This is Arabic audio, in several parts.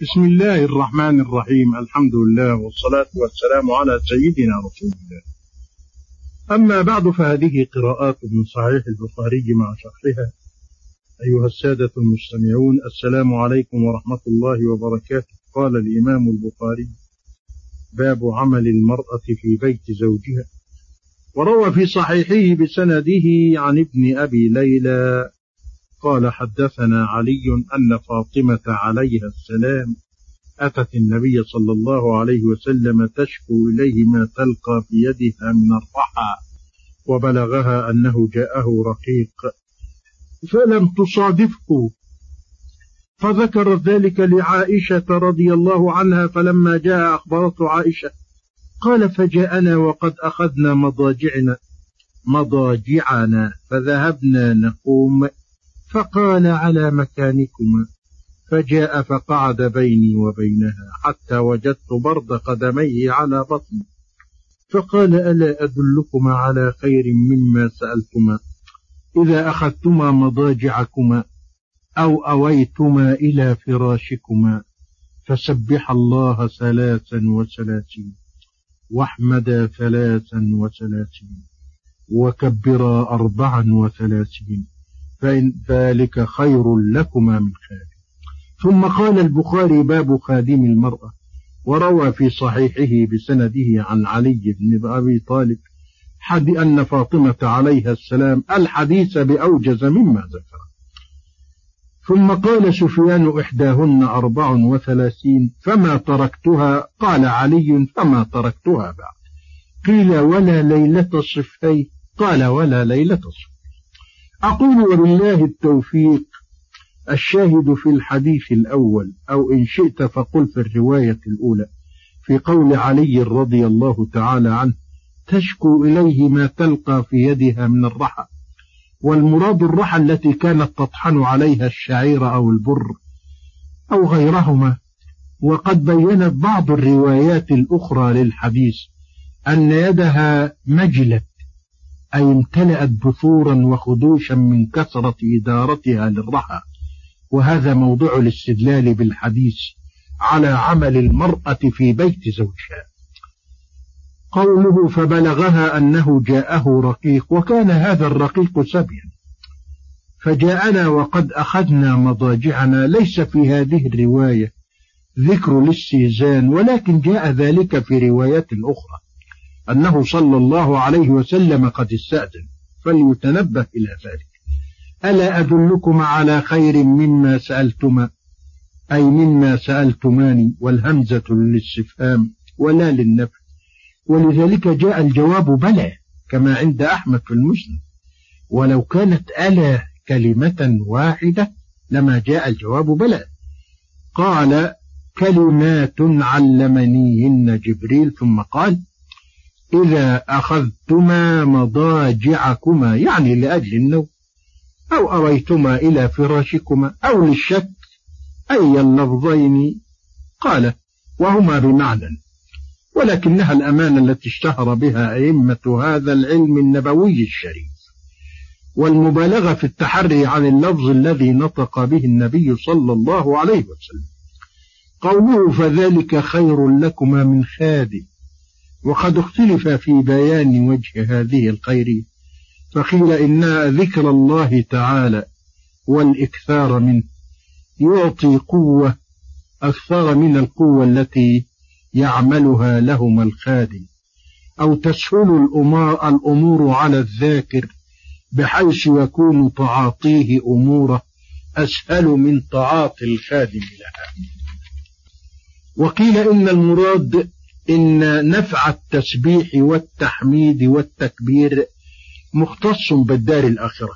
بسم الله الرحمن الرحيم. الحمد لله والصلاة والسلام على سيدنا رسول الله. أما بعد فهذه قراءات من صحيح البخاري مع شرحها. أيها السادة المستمعون السلام عليكم ورحمة الله وبركاته. قال الإمام البخاري باب عمل المرأة في بيت زوجها. وروى في صحيحه بسنده عن ابن أبي ليلى قال حدثنا علي أن فاطمة عليها السلام أتت النبي صلى الله عليه وسلم تشكو إليه ما تلقى في يدها من الرحى وبلغها أنه جاءه رقيق. فلم تصادفه فذكرت ذلك لعائشة رضي الله عنها فلما جاء أخبرته عائشة قال فجاءنا وقد أخذنا مضاجعنا مضاجعنا فذهبنا نقوم فقال على مكانكما فجاء فقعد بيني وبينها حتى وجدت برد قدميه على بطني. فقال ألا أدلكما على خير مما سألتما؟ إذا أخذتما مضاجعكما أو أويتما إلى فراشكما فسبح الله ثلاثا وثلاثين واحمدا ثلاثا وثلاثين وكبرا أربعا وثلاثين. فإن ذلك خير لكما من خادم ثم قال البخاري باب خادم المرأة وروى في صحيحه بسنده عن علي بن أبي طالب حد أن فاطمة عليها السلام الحديث بأوجز مما ذكر. ثم قال سفيان إحداهن أربع وثلاثين فما تركتها؟ قال علي فما تركتها بعد. قيل ولا ليلة الصفين قال ولا ليلة الصفين. أقول وبالله التوفيق الشاهد في الحديث الأول أو إن شئت فقل في الرواية الأولى في قول علي رضي الله تعالى عنه تشكو إليه ما تلقى في يدها من الرحى. والمراد الرحى التي كانت تطحن عليها الشعير أو البر أو غيرهما. وقد بينت بعض الروايات الأخرى للحديث أن يدها مجلت أي امتلأت بثورا وخدوشا من كثرة إدارتها للرحى. وهذا موضع الاستدلال بالحديث على عمل المرأة في بيت زوجها. قوله فبلغها أنه جاءه رقيق وكان هذا الرقيق سبيا. فجاءنا وقد أخذنا مضاجعنا ليس في هذه الرواية ذكر الاستئذان ولكن جاء ذلك في روايات أخرى. أنه صلى الله عليه وسلم قد استأذن فليتنبه إلى ذلك. ألا أدلكم على خير مما سألتما أي مما سألتماني والهمزة للاستفهام ولا للنفي ولذلك جاء الجواب بلى كما عند أحمد في المسلم ولو كانت ألا كلمة واحدة لما جاء الجواب بلى. قال كلمات علمنيهن جبريل ثم قال إذا أخذتما مضاجعكما يعني لأجل النوم أو أويتما إلى فراشكما أو للشك أي اللفظين؟ قال وهما بمعنى. ولكنها الأمانة التي اشتهر بها أئمة هذا العلم النبوي الشريف. والمبالغة في التحري عن اللفظ الذي نطق به النبي صلى الله عليه وسلم. قوله فذلك خير لكما من خادم. وقد اختلف في بيان وجه هذه الخيرية فقيل إن ذكر الله تعالى والإكثار منه يعطي قوة أكثر من القوة التي يعملها لهما الخادم أو تسهل الأمور على الذاكر بحيث يكون تعاطيه أموره أسهل من تعاطي الخادم لها. وقيل إن المراد إن نفع التسبيح والتحميد والتكبير مختص بالدار الآخرة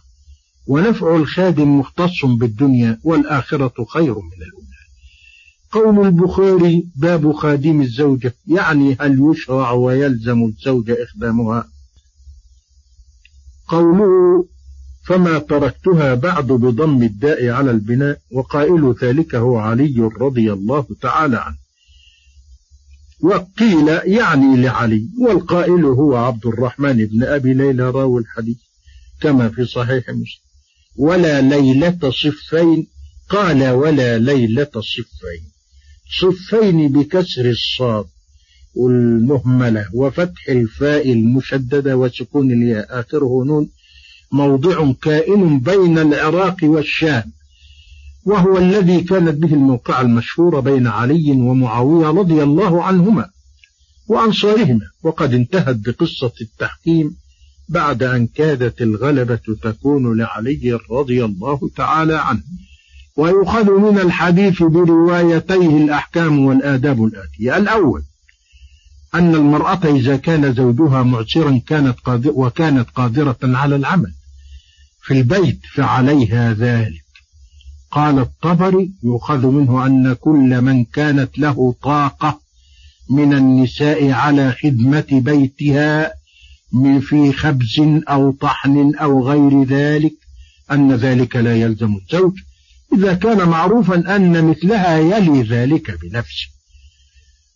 ونفع الخادم مختص بالدنيا والآخرة خير من الأولى. قول البخاري باب خادم الزوجة يعني هل يشرع ويلزم الزوجة إخدامها؟ قوله فما تركتها بعد بضم الداء على البناء وقائل ذلك هو علي رضي الله تعالى عنه. وقيل يعني لعلي والقائل هو عبد الرحمن بن أبي ليلى راوي الحديث كما في صحيح مسلم. ولا ليلة صفين قال ولا ليلة صفين. صفين بكسر الصاد والمهملة وفتح الفاء المشددة وسكون الياء آخره نون موضع كائن بين العراق والشام. وهو الذي كانت به الموقعة المشهورة بين علي ومعاوية رضي الله عنهما وأنصارهما وقد انتهت بقصة التحكيم بعد أن كادت الغلبة تكون لعلي رضي الله تعالى عنه. ويؤخذ من الحديث بروايتيه الأحكام والآداب الآتية. الأول أن المرأة إذا كان زوجها معسرا كانت قادر وكانت قادرة على العمل في البيت فعليها ذلك. قال الطبري يؤخذ منه أن كل من كانت له طاقة من النساء على خدمة بيتها من في خبز أو طحن أو غير ذلك أن ذلك لا يلزم الزوج. إذا كان معروفا أن مثلها يلي ذلك بنفسه.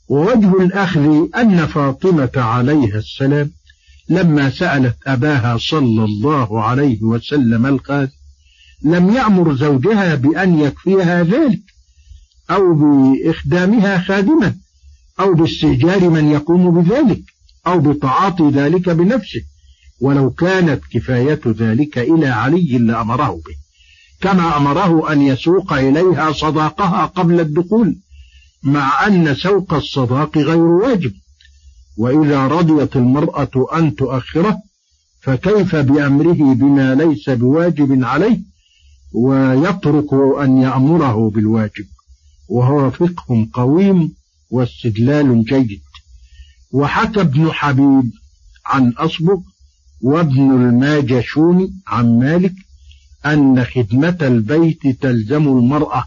ووجه الأخذ أن فاطمة عليها السلام لما سألت أباها صلى الله عليه وسلم القاذ لم يأمر زوجها بأن يكفيها ذلك أو بإخدامها خادما أو باستئجار من يقوم بذلك أو بتعاطي ذلك بنفسه ولو كانت كفاية ذلك إلى علي لأمره به. كما أمره أن يسوق إليها صداقها قبل الدخول مع أن سوق الصداق غير واجب. وإذا رضيت المرأة أن تؤخره فكيف بأمره بما ليس بواجب عليه؟ ويترك أن يأمره بالواجب وهو فقه قويم واستدلال جيد. وحكى ابن حبيب عن أصبغ وابن الماجشون عن مالك أن خدمة البيت تلزم المرأة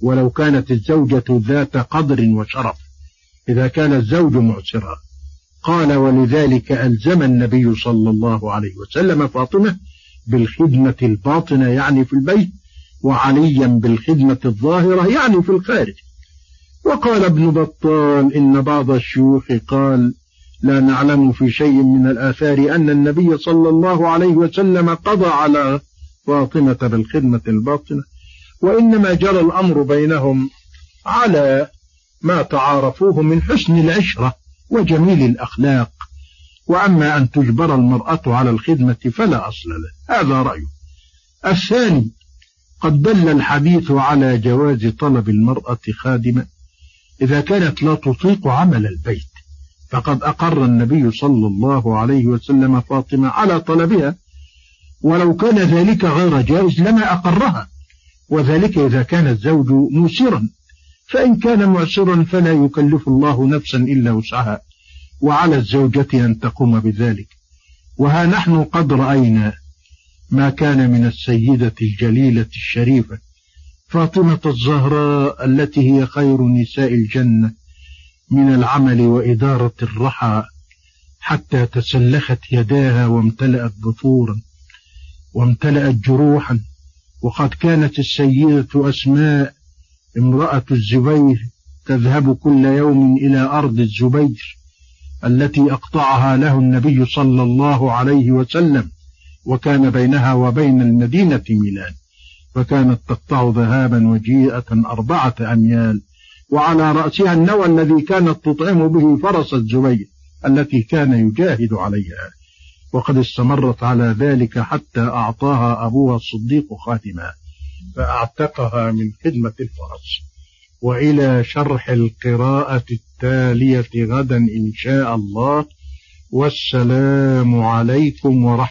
ولو كانت الزوجة ذات قدر وشرف إذا كان الزوج معسرا. قال ولذلك ألزم النبي صلى الله عليه وسلم فاطمة بالخدمة الباطنة يعني في البيت وعليا بالخدمة الظاهرة يعني في الخارج. وقال ابن بطال إن بعض الشيوخ قال لا نعلم في شيء من الآثار أن النبي صلى الله عليه وسلم قضى على فاطمة بالخدمة الباطنة وإنما جرى الأمر بينهم على ما تعارفوه من حسن العشرة وجميل الأخلاق. وأما أن تجبر المرأة على الخدمة فلا أصل له. هذا رأيه الثاني قد دل الحديث على جواز طلب المرأة خادمة إذا كانت لا تطيق عمل البيت. فقد أقر النبي صلى الله عليه وسلم فاطمة على طلبها ولو كان ذلك غير جائز لما أقرها. وذلك إذا كان الزوج موسرا فإن كان معسرا فلا يكلف الله نفسا إلا وسعها. وعلى الزوجة أن تقوم بذلك. وها نحن قد رأينا ما كان من السيدة الجليلة الشريفة فاطمة الزهراء التي هي خير نساء الجنة من العمل وإدارة الرحى حتى تسلخت يداها وامتلأت بثورا وامتلأت جروحا. وقد كانت السيدة أسماء امرأة الزبير تذهب كل يوم إلى أرض الزبير التي أقطعها له النبي صلى الله عليه وسلم وكان بينها وبين المدينة ميلان فكانت تقطع ذهابا وجيئة أربعة أميال وعلى رأسها النوى الذي كانت تطعم به فرس الزبير التي كان يجاهد عليها. وقد استمرت على ذلك حتى أعطاها أبوها الصديق خاتما فأعتقها من خدمة الفرس. وإلى شرح القراءة التالية غدا إن شاء الله. والسلام عليكم ورحمة